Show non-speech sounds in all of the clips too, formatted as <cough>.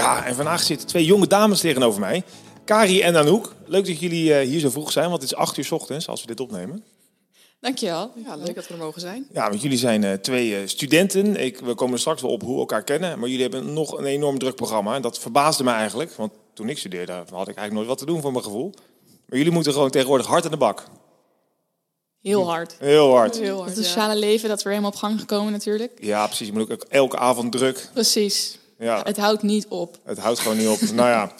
Ja, en vandaag zitten twee jonge dames tegenover mij. Kari en Anouk. Leuk dat jullie eh, hier zo vroeg zijn, want het is 8 uur 's ochtends als we dit opnemen. Dankjewel. Ja, leuk dat we er mogen zijn. Ja, want jullie zijn eh, twee eh, studenten. Ik, we komen er straks wel op hoe we elkaar kennen. Maar jullie hebben nog een enorm druk programma. En dat verbaasde me eigenlijk. Want toen ik studeerde had ik eigenlijk nooit wat te doen voor mijn gevoel. Maar jullie moeten gewoon tegenwoordig hard aan de bak. Heel hard. Heel hard. Heel hard Het ja. sociale leven, dat is weer helemaal op gang gekomen natuurlijk. Ja, precies. Je moet ook elke avond druk. Precies. Ja, Het houdt niet op. het houdt gewoon niet op. <laughs> nou ja.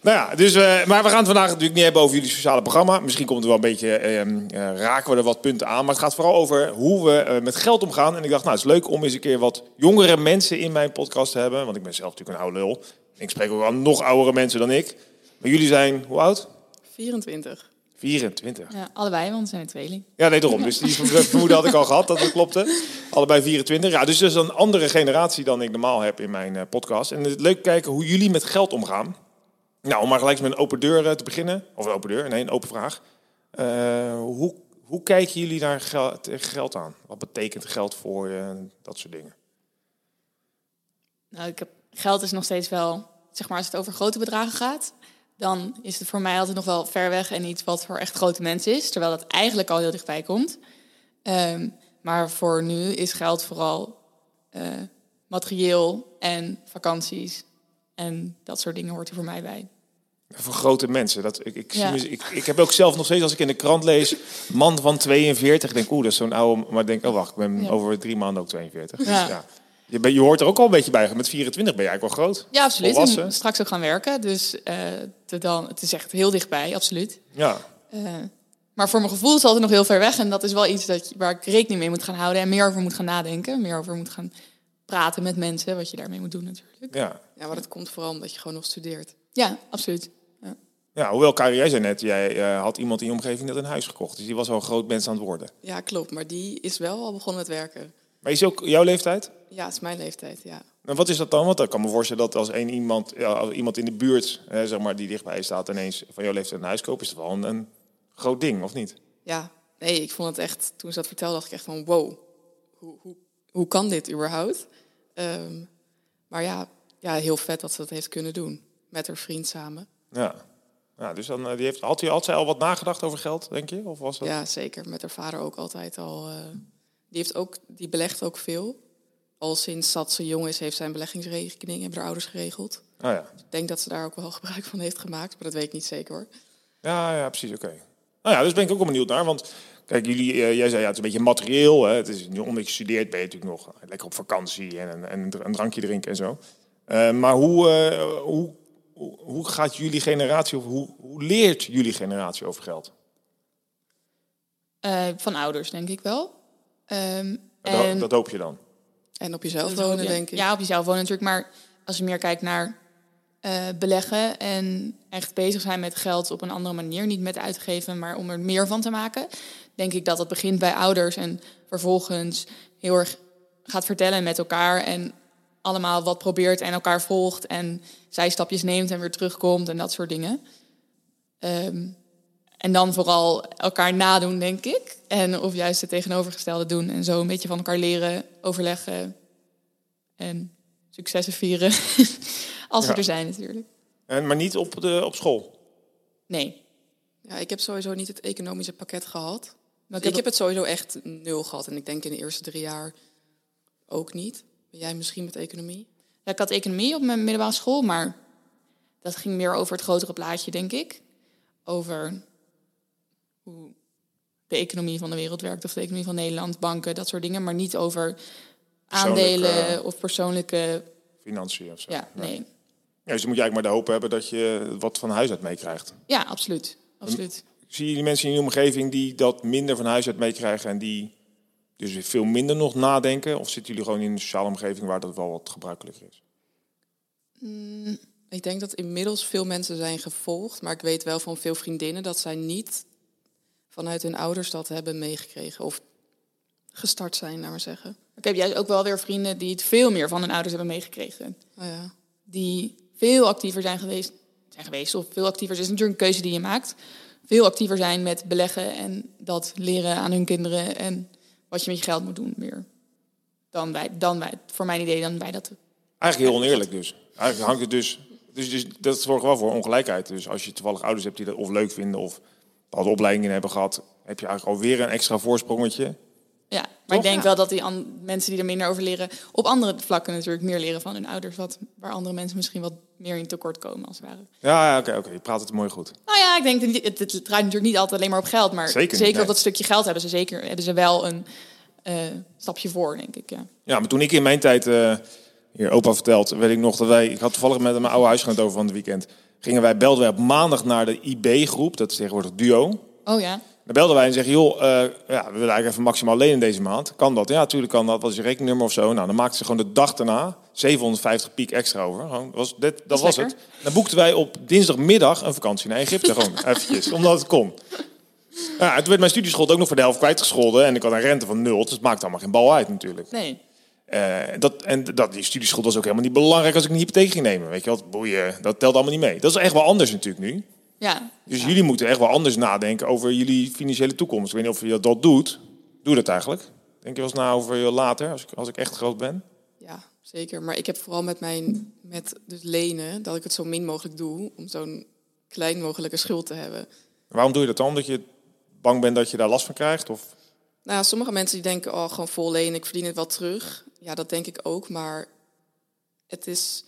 Nou ja, dus, eh, maar we gaan het vandaag natuurlijk niet hebben over jullie sociale programma. Misschien komt er wel een beetje, ehm, eh, raken we er wat punten aan. Maar het gaat vooral over hoe we eh, met geld omgaan. En ik dacht, nou, het is leuk om eens een keer wat jongere mensen in mijn podcast te hebben. Want ik ben zelf natuurlijk een oude lul. Ik spreek ook wel nog oudere mensen dan ik. Maar jullie zijn, hoe oud? 24. 24. Ja, allebei, want we zijn een tweeling. Ja, nee, daarom. Dus die vermoeden had ik al gehad, dat het klopte. Allebei 24. Ja, dus dat is een andere generatie dan ik normaal heb in mijn eh, podcast. En het leuk kijken hoe jullie met geld omgaan. Nou, om maar gelijk met een open deur eh, te beginnen. Of een open deur, nee, een open vraag. Eh, hoe, hoe kijken jullie naar geld, aan? Wat betekent geld voor je dat soort dingen? Nou, ik heb, geld is nog steeds wel, zeg maar, als het over grote bedragen gaat, dan is het voor mij altijd nog wel ver weg en iets wat voor echt grote mensen is, terwijl dat eigenlijk al heel dichtbij komt. Ehm, maar voor nu is geld vooral eh, materieel en vakanties en dat soort dingen hoort er voor mij bij. Voor grote mensen. Dat, ik, ik, Ja. ik, ik heb ook zelf nog steeds, als ik in de krant lees, man van 42. Ik denk, oeh, dat is zo'n oude... Maar ik denk, oh wacht, ik ben Ja. over drie maanden ook 42. Ja. Dus ja. Je, ben- je hoort er ook al een beetje bij. Met 24 ben je eigenlijk wel groot. Ja, absoluut. Volwassen. En straks ook gaan werken, dus eh, te dan, het is echt heel dichtbij, absoluut. Ja. Eh, maar voor mijn gevoel is het altijd nog heel ver weg. En dat is wel iets dat, je- waar ik rekening mee moet gaan houden. En meer over moet gaan nadenken. Meer over moet gaan praten met mensen. Wat je daarmee moet doen natuurlijk. Ja. Ja, maar dat komt vooral omdat je gewoon nog studeert. Ja, absoluut. ja, hoewel Kari, jij zei net, jij eh, had iemand in je omgeving net een huis gekocht. Dus die was al een groot mens aan het worden. Ja, klopt. Maar die is wel al begonnen met werken. Maar is ook jouw leeftijd? Ja, het is mijn leeftijd, ja. En wat is dat dan? Want ik kan me voorstellen dat als één iemand, ja, als iemand in de buurt, zeg maar, die dichtbij staat, ineens van jouw leeftijd een huis koopt, is dat wel een, een groot ding, of niet? Ja, nee, ik vond het echt... Toen ze dat vertelde, dacht ik echt van... Wow, hoe, hoe, hoe kan dit überhaupt? Ehm, maar ja, ja, heel vet dat ze dat heeft kunnen doen. Met haar vriend samen. Ja. ja dus dan, eh, die heeft, had, hij, had zij al wat nagedacht over geld, denk je? Of was dat? Ja, zeker. Met haar vader ook altijd al. eh, die, heeft ook, die belegt ook veel. Al sinds dat ze jong is, heeft zij een beleggingsrekening, hebben haar ouders geregeld. Oh, ja. Ik denk dat ze daar ook wel <laughs> gebruik van heeft gemaakt, maar dat weet ik niet zeker hoor. Ja, ja, precies, oké. Nou ja, dus ben ik ook wel benieuwd naar. Want kijk, jullie, eh, jij zei ja, het is een beetje materieel. Hè? Het is, omdat je studeert ben je natuurlijk nog lekker op vakantie en, en, en een drankje drinken en zo. Eh, maar hoe, eh, hoe, hoe, hoe gaat jullie generatie, of hoe, hoe leert jullie generatie over geld? Eh, van ouders, denk ik wel. Ehm, Dat, en dat hoop je dan. En op jezelf dat wonen, je- denk ik. Ja, op jezelf wonen natuurlijk. Maar als je meer kijkt naar eh, beleggen en echt bezig zijn met geld op een andere manier. Niet met uitgeven, maar om er meer van te maken. Denk ik dat het begint bij ouders en vervolgens heel erg gaat vertellen met elkaar. En allemaal wat probeert en elkaar volgt. En zij stapjes neemt en weer terugkomt en dat soort dingen. Ehm, en dan vooral elkaar nadoen, denk ik. En of juist het tegenovergestelde doen. En zo een beetje van elkaar leren, overleggen. En successen vieren. <laughs> Als ze Ja. er zijn natuurlijk. En, maar niet op, de, op school. Nee. Ja, ik heb sowieso niet het economische pakket gehad. Maar ik heb het sowieso echt nul gehad. En ik denk in de eerste drie jaar ook niet. Ben jij misschien met economie? Ja, ik had economie op mijn middelbare school, maar dat ging meer over het grotere plaatje, denk ik. Over hoe de economie van de wereld werkt, of de economie van Nederland, banken, dat soort dingen. Maar niet over aandelen of persoonlijke. Financiën of zo. Ja, nee. Ja, dus dan moet je eigenlijk maar de hoop hebben dat je wat van huis uit meekrijgt. Ja, absoluut. absoluut. Zie je die mensen in je omgeving die dat minder van huis uit meekrijgen en die dus weer veel minder nog nadenken? Of zitten jullie gewoon in een sociale omgeving waar dat wel wat gebruikelijker is? Ik denk dat inmiddels veel mensen zijn gevolgd, maar ik weet wel van veel vriendinnen dat zij niet vanuit hun ouders dat hebben meegekregen of gestart zijn, naar maar zeggen. Ik heb juist ook wel weer vrienden die het veel meer van hun ouders hebben meegekregen. Oh ja. Die veel actiever zijn geweest, zijn geweest of veel actiever. Het is natuurlijk een keuze die je maakt. Veel actiever zijn met beleggen en dat leren aan hun kinderen en wat je met je geld moet doen meer. Dan wij, dan wij voor mijn idee, dan wij dat. Eigenlijk heel oneerlijk dus. Eigenlijk hangt het dus... Dus, dus dat zorgt wel voor ongelijkheid. Dus als je toevallig ouders hebt die dat of leuk vinden of bepaalde opleidingen hebben gehad, heb je eigenlijk alweer een extra voorsprongetje. Ja, maar ik denk wel dat die mensen die er minder over leren, op andere vlakken natuurlijk meer leren van hun ouders, wat, waar andere mensen misschien wat meer in tekort komen als het ware. Ja, oké, oké. Je praat het mooi goed. Nou ja, ik denk, het, het, het draait natuurlijk niet altijd alleen maar op geld, maar zeker, zeker op dat stukje geld hebben ze zeker hebben ze wel een uh, stapje voor, denk ik. Ja. ja, maar toen ik in mijn tijd, uh, hier opa verteld, weet ik nog dat wij, ik had toevallig met mijn oude huisgenoot over van het weekend, gingen wij, belden wij op maandag naar de IB-groep, dat is tegenwoordig Duo. Oh ja. Dan belden wij en zeggen, joh, uh, ja, we willen eigenlijk even maximaal lenen deze maand. Kan dat? Ja, natuurlijk kan dat. Wat is je rekeningnummer of zo? Nou, dan maakten ze gewoon de dag daarna 750 piek extra over. Gewoon, was, dit, dat, was het. Dan boekten wij op dinsdagmiddag een vakantie naar Egypte gewoon <laughs> eventjes, omdat het kon. Ja, toen werd mijn studieschuld ook nog voor de helft kwijtgescholden. En ik had een rente van nul, dus het maakt allemaal geen bal uit natuurlijk. Nee. Uh, dat, en dat, die studieschuld was ook helemaal niet belangrijk als ik een hypotheek ging nemen. Weet je wat, boeien, dat telt allemaal niet mee. Dat is echt wel anders natuurlijk nu. Ja. Dus jullie moeten echt wel anders nadenken over jullie financiële toekomst. Ik weet niet of je dat doet. Doe dat eigenlijk. Denk je wel eens na over je later, als ik, als ik echt groot ben? Ja, zeker. Maar ik heb vooral met mijn met dus lenen dat ik het zo min mogelijk doe om zo'n klein mogelijke schuld te hebben. Waarom doe je dat dan? Omdat je bang bent dat je daar last van krijgt? Of? Nou, sommige mensen die denken, oh, gewoon vol lenen, ik verdien het wel terug. Ja, dat denk ik ook. Maar het is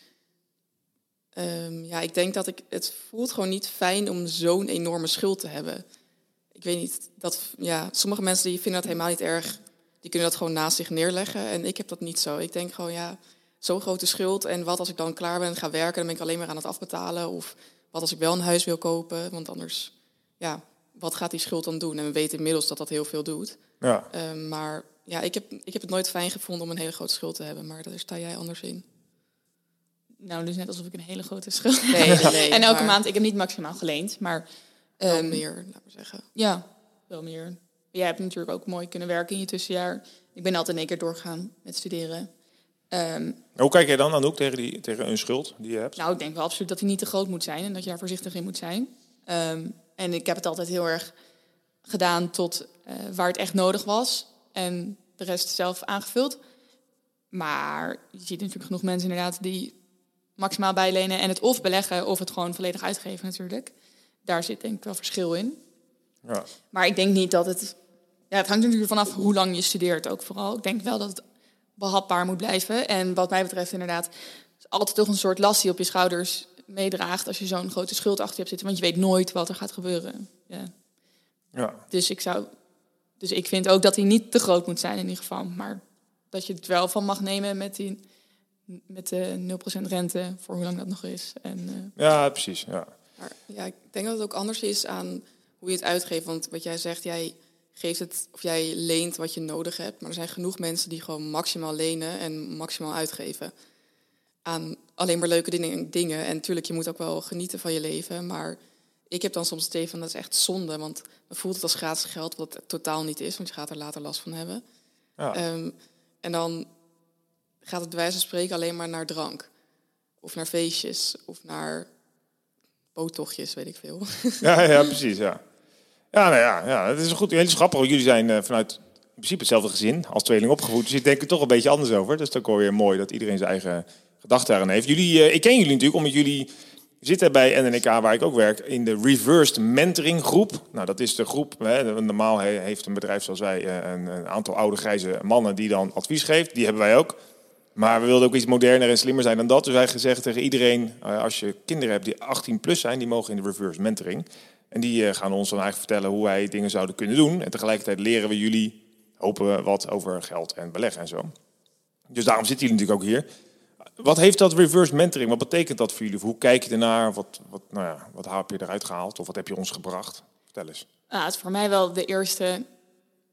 Um, ja, ik denk dat ik het voelt gewoon niet fijn om zo'n enorme schuld te hebben. Ik weet niet, dat, ja, sommige mensen die vinden dat helemaal niet erg. Die kunnen dat gewoon naast zich neerleggen. En ik heb dat niet zo. Ik denk gewoon, ja, zo'n grote schuld. En wat als ik dan klaar ben en ga werken, dan ben ik alleen maar aan het afbetalen. Of wat als ik wel een huis wil kopen. Want anders, ja, wat gaat die schuld dan doen? En we weten inmiddels dat dat heel veel doet. Ja. Um, maar ja, ik heb, ik heb het nooit fijn gevonden om een hele grote schuld te hebben. Maar daar sta jij anders in. Nou, dus net alsof ik een hele grote schuld nee, nee, nee, <laughs> En elke maand, ik heb niet maximaal geleend, maar... Wel um, meer, laten we zeggen. Ja, wel meer. Jij hebt natuurlijk ook mooi kunnen werken in je tussenjaar. Ik ben altijd in één keer doorgegaan met studeren. Um, Hoe kijk jij dan, Anouk, tegen, die, tegen een schuld die je hebt? Nou, ik denk wel absoluut dat die niet te groot moet zijn en dat je daar voorzichtig in moet zijn. Um, en ik heb het altijd heel erg gedaan tot uh, waar het echt nodig was. En de rest zelf aangevuld. Maar je ziet natuurlijk genoeg mensen inderdaad die maximaal bijlenen en het of beleggen of het gewoon volledig uitgeven natuurlijk. Daar zit denk ik wel verschil in. Ja. Maar ik denk niet dat het... Ja, het hangt natuurlijk vanaf hoe lang je studeert ook vooral. Ik denk wel dat het behapbaar moet blijven. En wat mij betreft inderdaad is altijd toch een soort last die op je schouders meedraagt als je zo'n grote schuld achter je hebt zitten. Want je weet nooit wat er gaat gebeuren. Ja. Ja. Dus ik zou... Dus ik vind ook dat hij niet te groot moet zijn in ieder geval. Maar dat je het wel van mag nemen met die met de 0% rente voor hoe lang dat nog is. En, uh... Ja, precies. Ja. Maar, ja, ik denk dat het ook anders is aan hoe je het uitgeeft. Want wat jij zegt, jij geeft het of jij leent wat je nodig hebt. Maar er zijn genoeg mensen die gewoon maximaal lenen en maximaal uitgeven. Aan alleen maar leuke dingen. En natuurlijk, je moet ook wel genieten van je leven. Maar ik heb dan soms het idee van dat is echt zonde. Want dan voelt het als gratis geld, wat het totaal niet is. Want je gaat er later last van hebben. Ja. Um, en dan gaat het bij wijze van spreken alleen maar naar drank. Of naar feestjes, of naar boottochtjes, weet ik veel. <laughs> Ja, ja precies, ja. Ja, nou ja, ja, het is goed. Heel grappig. Jullie zijn uh, vanuit in principe hetzelfde gezin als tweeling opgevoed. Dus je denkt er toch een beetje anders over. Dus dan ook weer mooi dat iedereen zijn eigen gedachten daarin heeft. Jullie, uh, ik ken jullie natuurlijk omdat jullie zitten bij NNK, waar ik ook werk, in de Reversed Mentoring Groep. Nou, dat is de groep. Hè, normaal heeft een bedrijf zoals wij uh, een, een, aantal oude grijze mannen die dan advies geeft. Die hebben wij ook. Maar we wilden ook iets moderner en slimmer zijn dan dat. Dus wij gezegd tegen iedereen, uh, als je kinderen hebt die 18 plus zijn, die mogen in de reverse mentoring. En die uh, gaan ons dan eigenlijk vertellen hoe wij dingen zouden kunnen doen. En tegelijkertijd leren we jullie, hopen we, wat over geld en beleggen en zo. Dus daarom zitten jullie natuurlijk ook hier. Wat heeft dat reverse mentoring? Wat betekent dat voor jullie? Hoe kijk je ernaar? Wat, wat, nou ja, wat heb je eruit gehaald? Of wat heb je ons gebracht? Vertel eens. Het is voor mij wel de eerste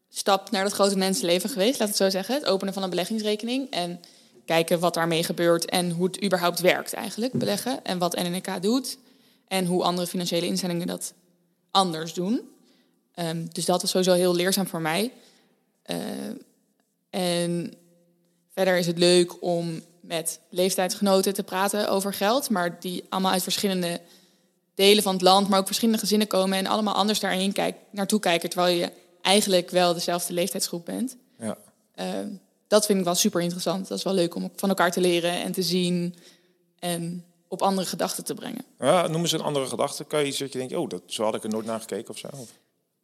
stap naar dat grote mensenleven geweest, laat het zo zeggen. Het openen van een beleggingsrekening. En kijken wat daarmee gebeurt en hoe het überhaupt werkt eigenlijk, beleggen. En wat NNK doet en hoe andere financiële instellingen dat anders doen. Ehm, dus dat was sowieso heel leerzaam voor mij. Uh, en verder is het leuk om met leeftijdsgenoten te praten over geld, maar die allemaal uit verschillende delen van het land, maar ook verschillende gezinnen komen en allemaal anders daarheen kijk, naartoe kijken, terwijl je eigenlijk wel dezelfde leeftijdsgroep bent. Ja. Uh, dat vind ik wel super interessant. Dat is wel leuk om van elkaar te leren en te zien en op andere gedachten te brengen. Ja, noem eens een andere gedachte. Kan je iets dat je denkt, oh, dat, zo had ik er nooit naar gekeken of zo?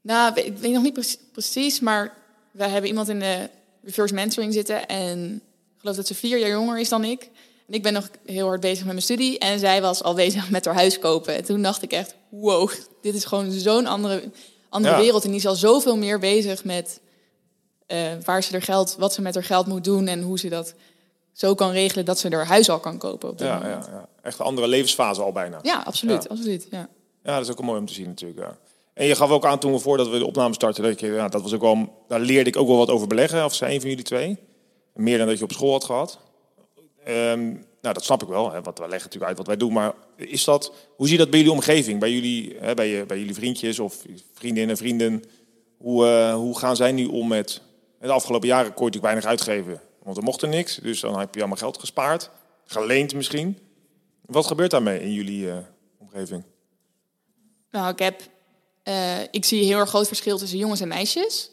Nou, ik weet nog niet precies, maar wij hebben iemand in de reverse mentoring zitten en geloof dat ze vier jaar jonger is dan ik. En ik ben nog heel hard bezig met mijn studie en zij was al bezig met haar huis kopen. En toen dacht ik echt, wow, dit is gewoon zo'n andere, andere wereld. En die is al zoveel meer bezig met uh, waar ze er geld, wat ze met haar geld moet doen en hoe ze dat zo kan regelen dat ze er huis al kan kopen. Op ja, ja, ja, echt een andere levensfase al bijna. Ja, absoluut. absoluut ja. ja, dat is ook mooi om te zien natuurlijk. Ja. En je gaf ook aan toen we voordat we de opname starten, dat je, ja, dat was ook wel, daar leerde ik ook wel wat over beleggen, of zijn een van jullie twee. Meer dan dat je op school had gehad. Um, nou, dat snap ik wel, hè, want wij leggen natuurlijk uit wat wij doen. Maar is dat, hoe zie je dat bij jullie omgeving? Bij jullie, hè, bij, je, bij jullie vriendjes of vriendinnen, vrienden? Hoe, uh, hoe gaan zij nu om met... De afgelopen jaren kon je natuurlijk weinig uitgeven, want er mocht er niks. Dus dan heb je allemaal geld gespaard, geleend misschien. Wat gebeurt daarmee in jullie uh, omgeving? Nou, ik heb uh, ik zie een heel erg groot verschil tussen jongens en meisjes.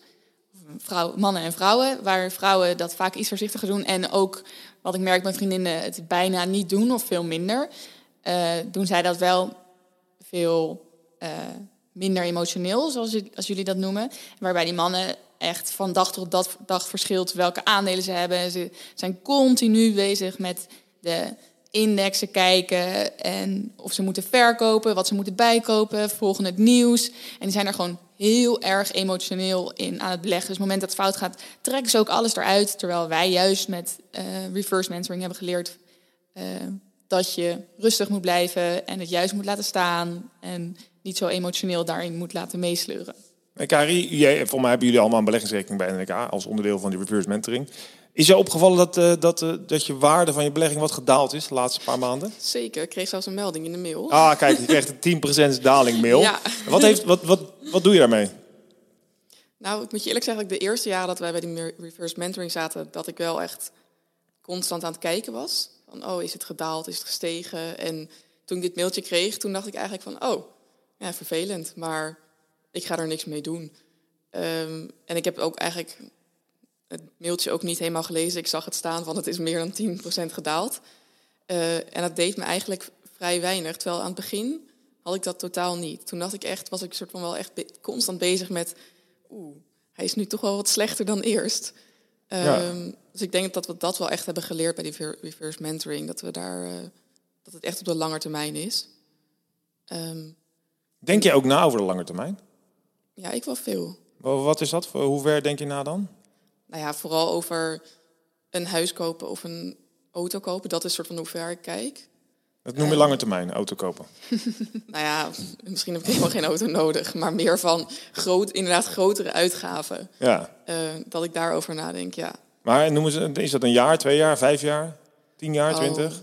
Vrouw, mannen en vrouwen. Waar vrouwen dat vaak iets voorzichtiger doen. En ook wat ik merk met vriendinnen het bijna niet doen of veel minder. Uh, doen zij dat wel veel uh, minder emotioneel, zoals als jullie dat noemen. Waarbij die mannen echt van dag tot dag verschilt welke aandelen ze hebben. Ze zijn continu bezig met de indexen kijken en of ze moeten verkopen, wat ze moeten bijkopen, volgen het nieuws. En die zijn er gewoon heel erg emotioneel in aan het beleggen. Dus het moment dat het fout gaat, trekken ze ook alles eruit. Terwijl wij juist met uh, reverse mentoring hebben geleerd uh, dat je rustig moet blijven en het juist moet laten staan en niet zo emotioneel daarin moet laten meesleuren. En Kari, jij, voor mij hebben jullie allemaal een beleggingsrekening bij NLK als onderdeel van die reverse mentoring. Is je opgevallen dat, uh, dat, uh, dat je waarde van je belegging wat gedaald is de laatste paar maanden? Zeker, ik kreeg zelfs een melding in de mail. Ah, kijk, je kreeg een 10% daling mail. Ja. Wat, heeft, wat, wat, wat doe je daarmee? Nou, ik moet je eerlijk zeggen, de eerste jaren dat wij bij die reverse mentoring zaten, dat ik wel echt constant aan het kijken was. Van, oh, is het gedaald, is het gestegen? En toen ik dit mailtje kreeg, toen dacht ik eigenlijk van, oh, ja, vervelend, maar ik ga er niks mee doen. Um, en ik heb ook eigenlijk het mailtje ook niet helemaal gelezen. Ik zag het staan van het is meer dan 10% gedaald. Uh, en dat deed me eigenlijk vrij weinig. Terwijl aan het begin had ik dat totaal niet. Toen dacht ik echt, was ik soort van wel echt constant bezig met... Oeh, hij is nu toch wel wat slechter dan eerst. Um, Dus ik denk dat we dat wel echt hebben geleerd bij die reverse mentoring. Dat, we daar, uh, dat het echt op de lange termijn is. Um, denk je ook na over de lange termijn? Ja, ik wel veel. Wat is dat? Hoe ver denk je na dan? Nou ja, vooral over een huis kopen of een auto kopen. Dat is soort van hoe ver ik kijk. Dat noem je lange termijn, auto kopen? <laughs> nou ja, misschien heb ik helemaal geen auto nodig. Maar meer van groot, inderdaad grotere uitgaven. Ja. Uh, dat ik daarover nadenk, ja. Maar noemen ze, is dat een jaar, twee jaar, vijf jaar, tien jaar, oh. twintig?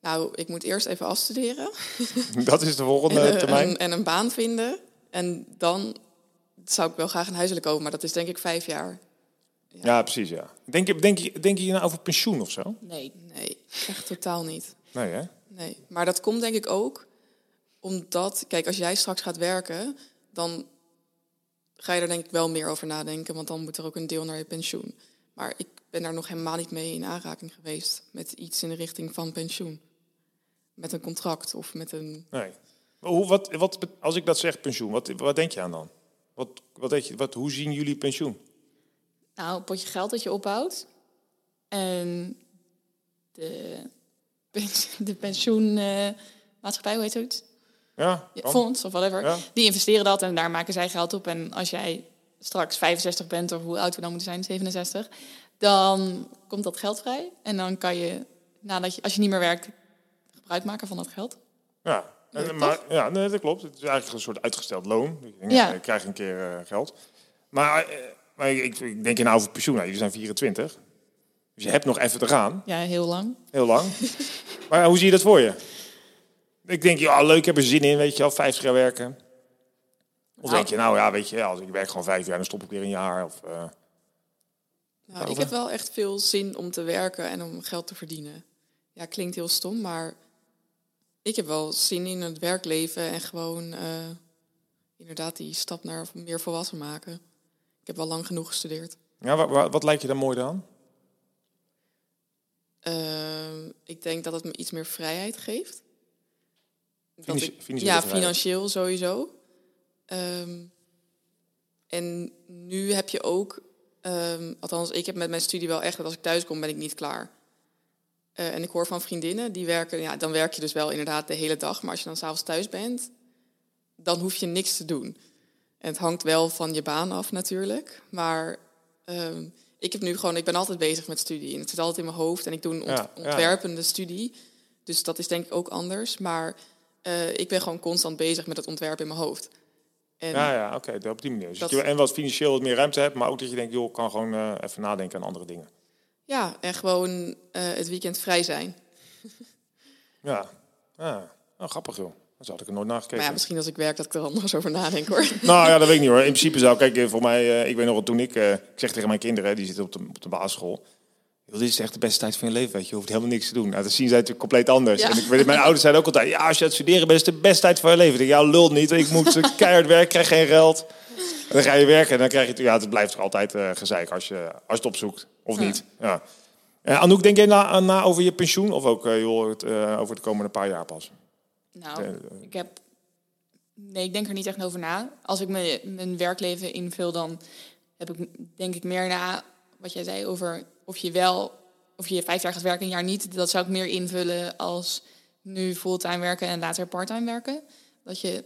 Nou, ik moet eerst even afstuderen. <laughs> dat is de volgende <laughs> en, termijn. En, en, een baan vinden. En dan zou ik wel graag een huis willen kopen. Maar dat is denk ik vijf jaar. Ja, precies, ja. Denk, je, denk, je, denk je nou over pensioen of zo? Nee, nee, echt totaal niet. Nee, hè? Nee, maar dat komt denk ik ook omdat, kijk, als jij straks gaat werken, dan ga je er denk ik wel meer over nadenken, want dan moet er ook een deel naar je pensioen. Maar ik ben daar nog helemaal niet mee in aanraking geweest met iets in de richting van pensioen. Met een contract of met een. Nee. Hoe, wat, wat, als ik dat zeg, pensioen, wat, wat denk je aan dan? Wat, wat, denk je, wat, hoe zien jullie pensioen? Nou, een potje geld dat je opbouwt. En de, <laughs> de pensioenmaatschappij, hoe heet het? Ja, fonds of whatever. Die investeren dat en daar maken zij geld op. En als jij straks 65 bent, of hoe oud we dan moeten zijn, 67, dan komt dat geld vrij. En dan kan je, nadat je, als je niet meer werkt, gebruik maken van dat geld. Ja, en, maar, ja nee, dat klopt. Het is eigenlijk een soort uitgesteld loon. Ja. Je krijgt een keer uh, geld. Maar uh, maar ik, ik denk je nou over pensioen. Nou, jullie zijn 24. Dus je hebt nog even te gaan. Ja, heel lang. Heel lang. <laughs> maar hoe zie je dat voor je? Ik denk, ja, leuk, ik heb er zin in, weet je wel, 50 jaar werken. Of Nou. denk je, nou ja, weet je, als ik werk gewoon vijf jaar, dan stop ik weer een jaar. Of, eh, Nou, ik heb wel echt veel zin om te werken en om geld te verdienen. Ja, klinkt heel stom, maar ik heb wel zin in het werkleven en gewoon eh, inderdaad die stap naar meer volwassen maken. Ik heb wel lang genoeg gestudeerd. ja, wa- wa- wat lijkt je daar mooi aan? Ehm, ik denk dat het me iets meer vrijheid geeft. Dat ik- ja, financieel sowieso. Ehm, en nu heb je ook, ehm, althans, ik heb met mijn studie wel echt dat als ik thuis kom, ben ik niet klaar. Eh, en ik hoor van vriendinnen die werken, ja, dan werk je dus wel inderdaad de hele dag, maar als je dan s'avonds thuis bent, dan hoef je niks te doen. En het hangt wel van je baan af natuurlijk, maar ehm, ik heb nu gewoon, ik ben altijd bezig met studie en het zit altijd in mijn hoofd en ik doe een ont- Ja, ja. ontwerpende studie, dus dat is denk ik ook anders, maar eh, ik ben gewoon constant bezig met het ontwerp in mijn hoofd. En Ja, ja, oké, op die manier. Dus Dat- je en wat financieel wat meer ruimte hebt, maar ook dat je denkt, joh, ik kan gewoon eh, even nadenken aan andere dingen. Ja, en gewoon eh, het weekend vrij zijn. Ja, ja. Oh, grappig joh. Zo had ik er nooit naar gekeken. Maar ja, misschien als ik werk dat ik er anders over nadenk hoor. <laughs> Nou ja, dat weet ik niet hoor. In principe zou, kijk, eh, voor mij, eh, ik weet nog wel toen ik, eh, ik zeg tegen mijn kinderen, die zitten op de, op de basisschool. "Joh, Dit is echt de beste tijd van je leven, weet je. Je hoeft helemaal niks te doen. Nou, dat zien zij natuurlijk compleet anders. Ja. En ik weet, mijn ouders zeiden ook altijd, ja, als je het studeren bent, is het de beste tijd van je leven. Ik denk, ja, lul niet. Ik moet <laughs> keihard werken, krijg geen geld. En dan ga je werken en dan krijg je, ja, het blijft toch altijd eh gezeik als je, als je het opzoekt. Of niet. Ja. Anouk, denk jij na, na over je pensioen? Of ook joh, het, over de komende paar jaar pas? Nou, ik heb. Nee, ik denk er niet echt over na. Als ik mijn, mijn werkleven invul, dan heb ik denk ik meer na wat jij zei over of je wel, of je vijf jaar gaat werken, een jaar niet. Dat zou ik meer invullen als nu fulltime werken en later parttime werken. Dat je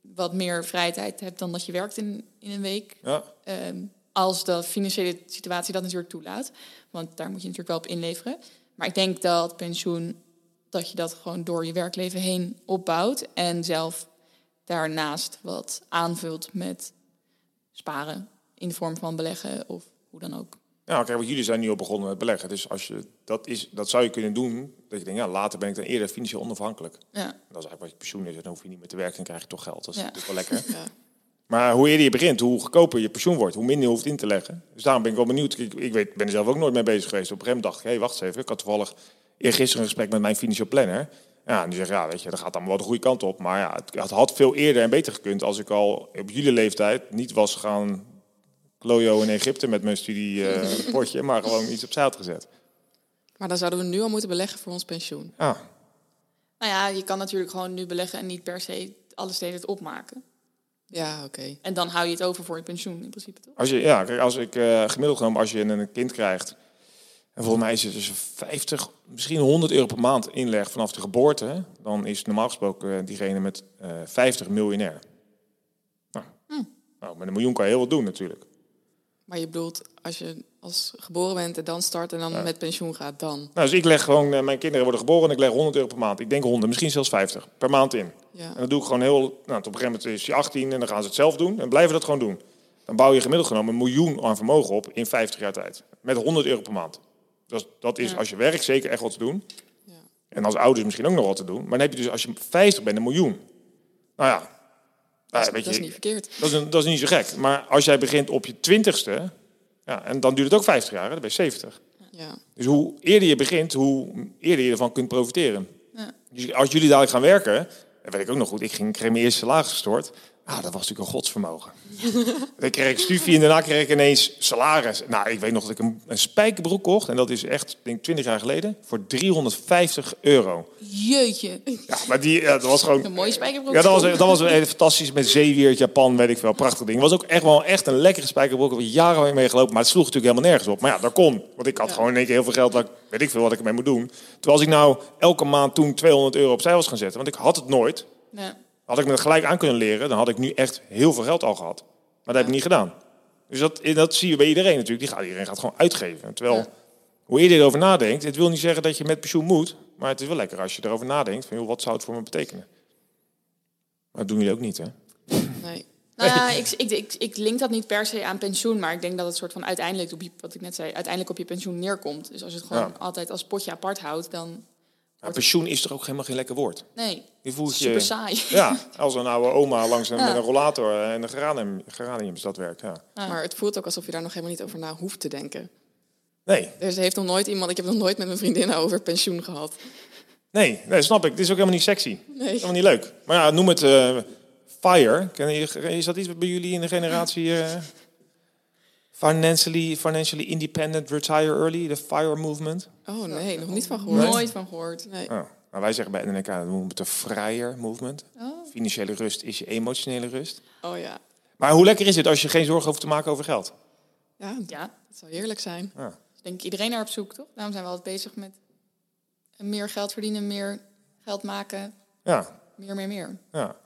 wat meer vrije tijd hebt dan dat je werkt in, in een week. Ja. Ehm, als de financiële situatie dat natuurlijk toelaat. Want daar moet je natuurlijk wel op inleveren. Maar ik denk dat pensioen, dat je dat gewoon door je werkleven heen opbouwt. En zelf daarnaast wat aanvult met sparen. In de vorm van beleggen of hoe dan ook. Ja, kijk, want jullie zijn nu al begonnen met beleggen. Dus als je, dat, is, dat zou je kunnen doen. Dat je denkt, ja, later ben ik dan eerder financieel onafhankelijk. Ja, Dat is eigenlijk wat je pensioen is. En dan hoef je niet meer te werken en krijg je toch geld. Dat is, Ja. wel lekker. <laughs> Ja. Maar hoe eerder je begint, hoe goedkoper je pensioen wordt. Hoe minder je hoeft in te leggen. Dus daarom ben ik wel benieuwd. Ik, ik weet, ben er zelf ook nooit mee bezig geweest. Op een gegeven moment dacht ik, hé, hey, wacht eens even. Ik had toevallig eergisteren een gesprek met mijn financieel planner. Ja, en die zegt, ja, weet je, dat gaat allemaal wel de goede kant op. Maar ja, het, het had veel eerder en beter gekund als ik al op jullie leeftijd niet was gaan klojo in Egypte met mijn studiepotje, <laughs> maar gewoon iets opzij had gezet. Maar dan zouden we nu al moeten beleggen voor ons pensioen. Ja, nou ja, je kan natuurlijk gewoon nu beleggen en niet per se alles hele tijd opmaken. Ja, oké. En dan hou je het over voor je pensioen in principe, toch? Als je, ja, kijk, als ik eh, gemiddeld genomen, als je een kind krijgt, en volgens mij is het tussen 50, misschien 100 euro per maand inleg vanaf de geboorte, dan is normaal gesproken eh, diegene met eh 50 miljonair. Nou, nou, met een miljoen kan je heel wat doen natuurlijk. Maar je bedoelt, als je als geboren bent en dan start en dan Ja. met pensioen gaat, dan. Nou, dus ik leg gewoon, eh, mijn kinderen worden geboren en ik leg 100 euro per maand. Ik denk 100, misschien zelfs 50 per maand in. Ja. En dat doe ik gewoon heel. Nou, op een gegeven moment is je 18 en dan gaan ze het zelf doen en blijven dat gewoon doen. Dan bouw je gemiddeld genomen een miljoen aan vermogen op in 50 jaar tijd. Met 100 euro per maand. Dat, dat is als je werkt zeker echt wat te doen. Ja. En als ouders misschien ook nog wat te doen. Maar dan heb je dus als je 50 bent een miljoen. Nou ja, Dat, is, je, niet verkeerd. dat is, dat is niet zo gek. Maar als jij begint op je twintigste, ja, en dan duurt het ook 50 jaar, hè, dan ben je 70. Ja. Dus hoe eerder je begint, hoe eerder je ervan kunt profiteren. Ja. Dus als jullie dadelijk gaan werken, dat weet ik ook nog goed, ik ging, kreeg mijn eerste salaris gestort. Ah, dat was natuurlijk een godsvermogen. <laughs> dan kreeg ik studie en daarna kreeg ik ineens salaris. Nou, ik weet nog dat ik een, een spijkerbroek kocht. En dat is echt, denk ik, 20 jaar geleden. Voor 350 euro. Jeetje, Ja, maar die, ja, dat was gewoon... een mooie spijkerbroek. Ja, dat was, dat was een fantastisch met zeewier, Japan, weet ik veel. Prachtig ding. Het was ook echt wel echt een lekkere spijkerbroek. Ik heb jaren mee gelopen, maar het sloeg natuurlijk helemaal nergens op. Maar ja, dat kon. Want ik had Ja. gewoon in één keer heel veel geld, waar ik, weet ik veel wat ik ermee moet doen. Terwijl als ik nou elke maand toen 200 euro opzij was gaan zetten, want ik had het nooit. Ja. Had ik me het gelijk aan kunnen leren, dan had ik nu echt heel veel geld al gehad. Maar dat heb ik niet gedaan. Dus dat, dat zie je bij iedereen natuurlijk. Die gaat, iedereen gaat gewoon uitgeven. Terwijl, Ja. hoe eerder je erover nadenkt, het wil niet zeggen dat je met pensioen moet. Maar het is wel lekker als je erover nadenkt. Van, joh, wat zou het voor me betekenen? Maar dat doen jullie ook niet, hè? Nee. Nou ja, ik, ik, ik, ik link dat niet per se aan pensioen, maar ik denk dat het soort van uiteindelijk, op je, wat ik net zei, uiteindelijk op je pensioen neerkomt. Dus als je het gewoon Ja. altijd als potje apart houdt, dan Maar pensioen is toch ook helemaal geen lekker woord? nee, Je voelt je... super saai. Ja, als een oude oma langs Ja. met een rollator en een geranium, geraniums dat werkt. Ja. Ja. Maar het voelt ook alsof je daar nog helemaal niet over na hoeft te denken. Nee, Er heeft nog nooit iemand, ik heb nog nooit met mijn vriendinnen over pensioen gehad. nee, nee, snap ik. Het is ook helemaal niet sexy. Nee. Helemaal niet leuk. Maar ja, noem het eh, FIRE. Ken je, is dat iets bij jullie in de generatie... eh, financially, financially independent, retire early, de FIRE movement? Oh nee, nog niet van gehoord. Nooit van gehoord. Nee. Oh. Nou, wij zeggen bij NNK, dat noemen we de FRIER movement. Oh. Financiële rust is je emotionele rust. Oh ja. Maar hoe lekker is het als je geen zorgen hoeft te maken over geld? Ja, Ja, dat zou heerlijk zijn. Ja. dus denk ik iedereen naar op zoek, toch? Daarom zijn we altijd bezig met meer geld verdienen, meer geld maken, Ja, meer, meer, meer. ja.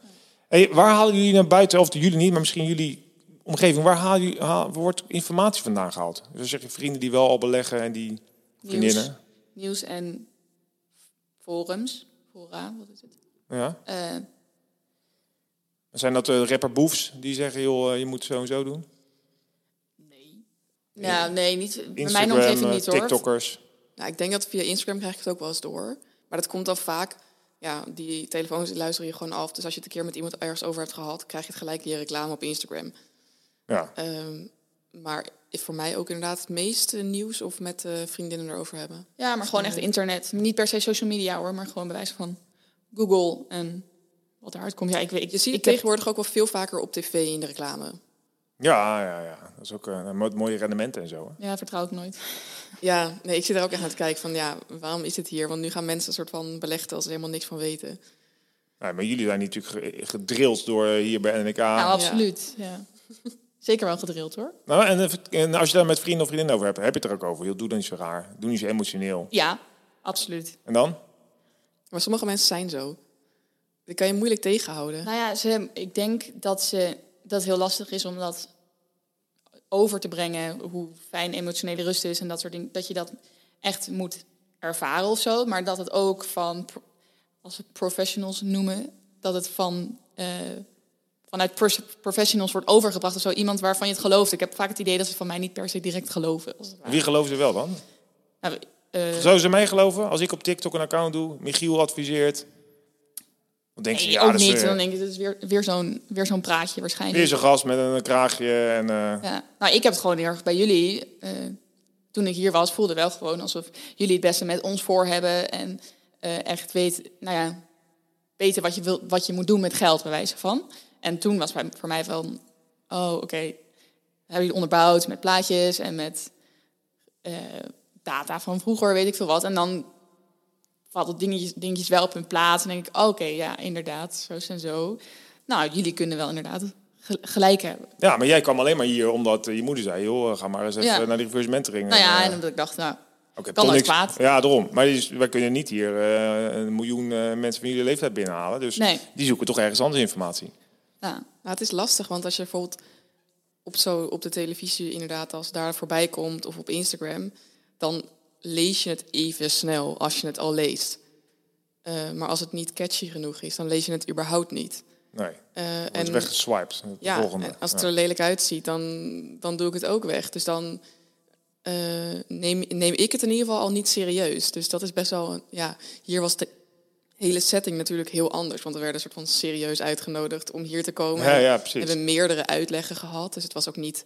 Hey, waar halen jullie naar buiten, of jullie niet, maar misschien jullie omgeving, waar haal je, haal, wordt informatie vandaan gehaald? Dus zeg je vrienden die wel al beleggen en die vriendinnen. Nieuws, nieuws en forums. Fora, wat is het? Ja. Eh, Zijn dat de rapper Boefs die zeggen, joh, eh, je moet zo en zo doen? nee. Nou, nee, niet. Bij mijn Instagram, omgeving eh, niet hoor. TikTokkers. Nou, ik denk dat via Instagram krijg ik het ook wel eens door. Maar dat komt dan vaak, ja, die telefoons luisteren je gewoon af. Dus als je het een keer met iemand ergens over hebt gehad, krijg je het gelijk je reclame op Instagram. Ja. Ehm, maar is voor mij ook inderdaad het meeste nieuws of met eh, vriendinnen erover hebben. Ja, maar gewoon echt internet. Niet per se social media hoor, maar gewoon bewijs van Google en wat eruit komt. Ja, ik weet. Ik, Je ziet het ik heb- tegenwoordig ook wel veel vaker op tv in de reclame. Ja, ja, ja. Dat is ook eh, een mo- mooie rendementen en zo. Hè? Ja, vertrouw ik nooit. Ja, nee, ik zit er ook echt aan te kijken van, ja, waarom is het hier? Want nu gaan mensen een soort van beleggen als ze helemaal niks van weten. Ja, maar jullie zijn natuurlijk ge- gedrild door eh, hier bij NNK. Nou, absoluut. Ja. <laughs> Zeker wel gedrild hoor. Nou, en, even- en als je daar met vrienden of vriendinnen over hebt, heb je het er ook over. Joh, doe dan niet zo raar. Doe niet zo emotioneel. Ja, absoluut. En dan? Maar sommige mensen zijn zo. Die kan je moeilijk tegenhouden. Nou ja, ze, ik denk dat, ze, dat het heel lastig is om dat over te brengen. Hoe fijn emotionele rust is en dat soort dingen. Dat je dat echt moet ervaren of zo. Maar dat het ook van, als we professionals noemen, dat het van, eh, vanuit professionals wordt overgebracht of zo. Iemand waarvan je het gelooft. Ik heb vaak het idee dat ze van mij niet per se direct geloven. Wie gelooft er wel dan? Nou, eh, Zouden ze mij geloven? Als ik op TikTok een account doe, Michiel adviseert. Dan denk je, nee, ja, ook dat niet. Dan denk ik, het is weer, weer zo'n weer zo'n praatje waarschijnlijk. weer zo'n gast met een kraagje. En, eh, Ja. Nou, ik heb het gewoon heel erg bij jullie. eh, toen ik hier was, voelde wel gewoon alsof jullie het beste met ons voor hebben. En echt weet, nou ja, weten wat je, wil, wat je moet doen met geld, bij wijze van. En toen was bij- voor mij van, oh, oké. Hebben jullie onderbouwd met plaatjes en met eh, data van vroeger, weet ik veel wat. En dan vallen dingetjes, dingetjes wel op hun plaats. En denk ik, oké, ja, inderdaad, zo en zo. Nou, jullie kunnen wel inderdaad ge- gelijk hebben. ja, maar jij kwam alleen maar hier omdat eh, je moeder zei, joh, ga maar eens even Ja. naar die reverse mentoring. Nou ja, eh, en omdat ik dacht, nou, Oké, Kan nooit niks- kwaad. Ja, daarom. Maar is- wij kunnen niet hier een miljoen mensen van jullie leeftijd binnenhalen. Dus Nee. die zoeken toch ergens anders informatie. Ja. Nou, het is lastig, want als je bijvoorbeeld op, zo, op de televisie inderdaad, als daar voorbij komt of op Instagram, dan lees je het even snel als je het al leest. Eh, maar als het niet catchy genoeg is, dan lees je het überhaupt niet. Nee, Eh, wordt weggeswiped. Het ja, volgende. en als het Ja. er lelijk uitziet, dan, dan doe ik het ook weg. Dus dan eh, neem, neem ik het in ieder geval al niet serieus. Dus dat is best wel... Ja, hier was de hele setting natuurlijk heel anders. Want we werden een soort van serieus uitgenodigd om hier te komen. Ja, ja, We precies. hebben meerdere uitleggen gehad. Dus het was ook niet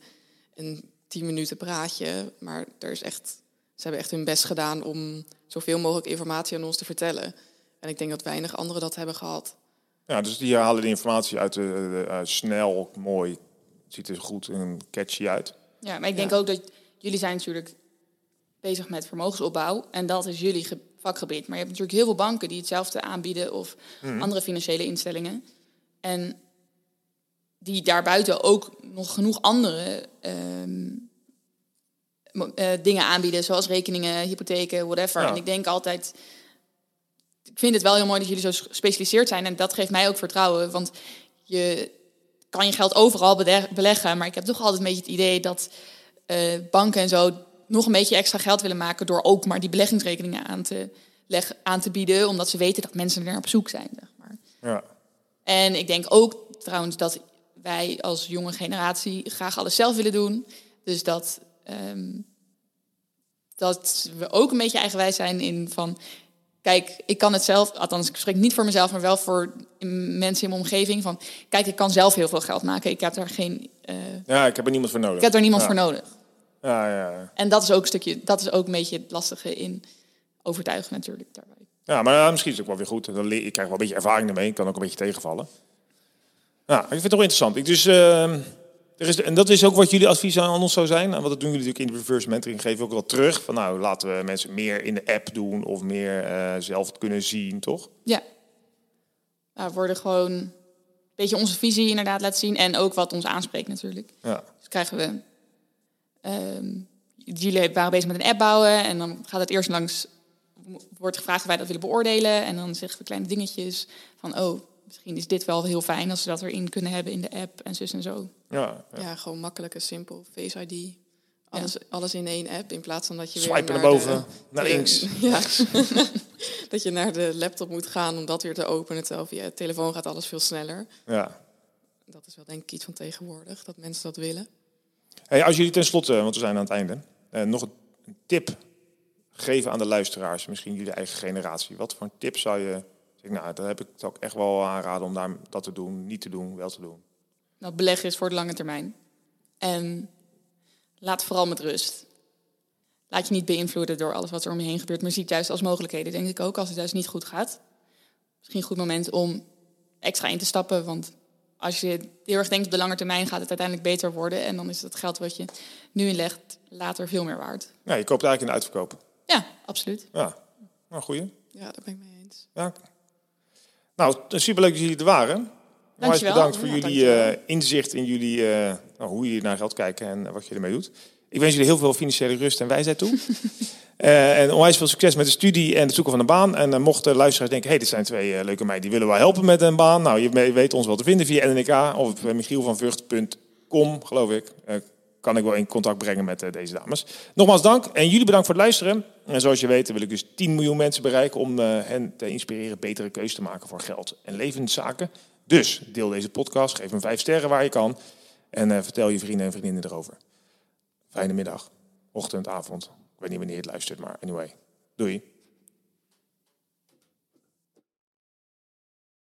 een tien minuten praatje. Maar er is echt, ze hebben echt hun best gedaan om zoveel mogelijk informatie aan ons te vertellen. En ik denk dat weinig anderen dat hebben gehad. Ja, dus die halen de informatie uit, de, de- uit snel, mooi. Het ziet er goed en catchy uit. ja, maar ik denk Ja. ook dat jullie zijn natuurlijk bezig met vermogensopbouw. En dat is jullie ge- vakgebied. Maar je hebt natuurlijk heel veel banken die hetzelfde aanbieden of andere financiële instellingen. En die daarbuiten ook nog genoeg andere ehm, eh, dingen aanbieden, zoals rekeningen, hypotheken, whatever. Ja. En ik denk altijd, ik vind het wel heel mooi dat jullie zo gespecialiseerd zijn. En dat geeft mij ook vertrouwen, want je kan je geld overal beleggen. Maar ik heb toch altijd een beetje het idee dat eh, banken en zo nog een beetje extra geld willen maken door ook maar die beleggingsrekeningen aan te, leg, aan te bieden, omdat ze weten dat mensen er naar op zoek zijn. Zeg maar. Ja. En ik denk ook trouwens dat wij als jonge generatie graag alles zelf willen doen. Dus dat, ehm, dat we ook een beetje eigenwijs zijn in van... Kijk, ik kan het zelf, althans ik spreek niet voor mezelf, maar wel voor mensen in mijn omgeving. Van, kijk, ik kan zelf heel veel geld maken. Ik heb daar geen... eh, Ja, ik heb er niemand voor nodig. ik heb er niemand Ja. voor nodig. Ja, ja, ja. En dat is ook een stukje, dat is ook een beetje het lastige in overtuigen natuurlijk daarbij. Ja, maar ja, misschien is het ook wel weer goed. Dan leer, ik krijg wel een beetje ervaring ermee. Ik kan ook een beetje tegenvallen. Ja, ik vind het wel interessant. Ik dus, ehm, er is, en dat is ook wat jullie advies aan ons zou zijn. Want dat doen jullie natuurlijk in de reverse mentoring. Geven we ook wel terug. Van nou, laten we mensen meer in de app doen. Of meer eh, zelf kunnen zien, toch? Ja. Nou, we worden gewoon een beetje onze visie inderdaad laten zien. En ook wat ons aanspreekt natuurlijk. Ja. Dus krijgen we... ehm, jullie waren bezig met een app bouwen. En dan gaat het eerst langs... Wordt gevraagd of wij dat willen beoordelen. En dan zeggen we kleine dingetjes van... Oh, misschien is dit wel heel fijn als we dat erin kunnen hebben in de app. En zus en zo. Ja, ja. Ja, gewoon makkelijk en simpel. Face ID. Alles, alles in één app. In plaats van dat je Swipen weer naar naar boven, de- naar de- links. <laughs> Ja. <laughs> dat je naar de laptop moet gaan om dat weer te openen. Terwijl via de telefoon gaat alles veel sneller. ja. Dat is wel denk ik iets van tegenwoordig. Dat mensen dat willen. Als jullie tenslotte, want we zijn aan het einde, eh, nog een tip geven aan de luisteraars, misschien jullie eigen generatie. Wat voor een tip zou je zeggen, nou, dat heb ik ik echt wel aanraden om daar, dat te doen, niet te doen, wel te doen. Nou, beleggen is voor de lange termijn. En laat vooral met rust. Laat je niet beïnvloeden door alles wat er om je heen gebeurt, maar zie het juist als mogelijkheden, denk ik ook, als het juist niet goed gaat. Misschien een goed moment om extra in te stappen, want als je heel erg denkt op de lange termijn gaat het uiteindelijk beter worden en dan is het geld wat je nu inlegt later veel meer waard. Ja, je koopt eigenlijk in de uitverkoop. Ja, absoluut. Ja, nou, goeie. Ja, daar ben ik mee eens. Ja. Nou, superleuk dat jullie er waren. Dankjewel. bedankt voor Ja, jullie eh, inzicht in jullie, eh, nou, hoe jullie naar geld kijken en wat je ermee doet. Ik wens jullie heel veel financiële rust en wijsheid toe. <laughs> Eh, en onwijs veel succes met de studie en het zoeken van een baan. En uh, mochten luisteraars denken, hey, dit zijn twee eh, leuke meiden, die willen wel helpen met een baan. Nou, je weet ons wel te vinden via NNK of op michielvanvught.com, geloof ik. Eh, kan ik wel in contact brengen met eh, deze dames. Nogmaals dank en jullie bedankt voor het luisteren. En zoals je weet wil ik dus 10 miljoen mensen bereiken om eh, hen te inspireren betere keuzes te maken voor geld en levenszaken. Dus deel deze podcast, geef hem vijf sterren waar je kan en eh, vertel je vrienden en vriendinnen erover. Fijne middag, ochtend, avond. Ik weet niet wanneer je het luistert, maar anyway. Doei.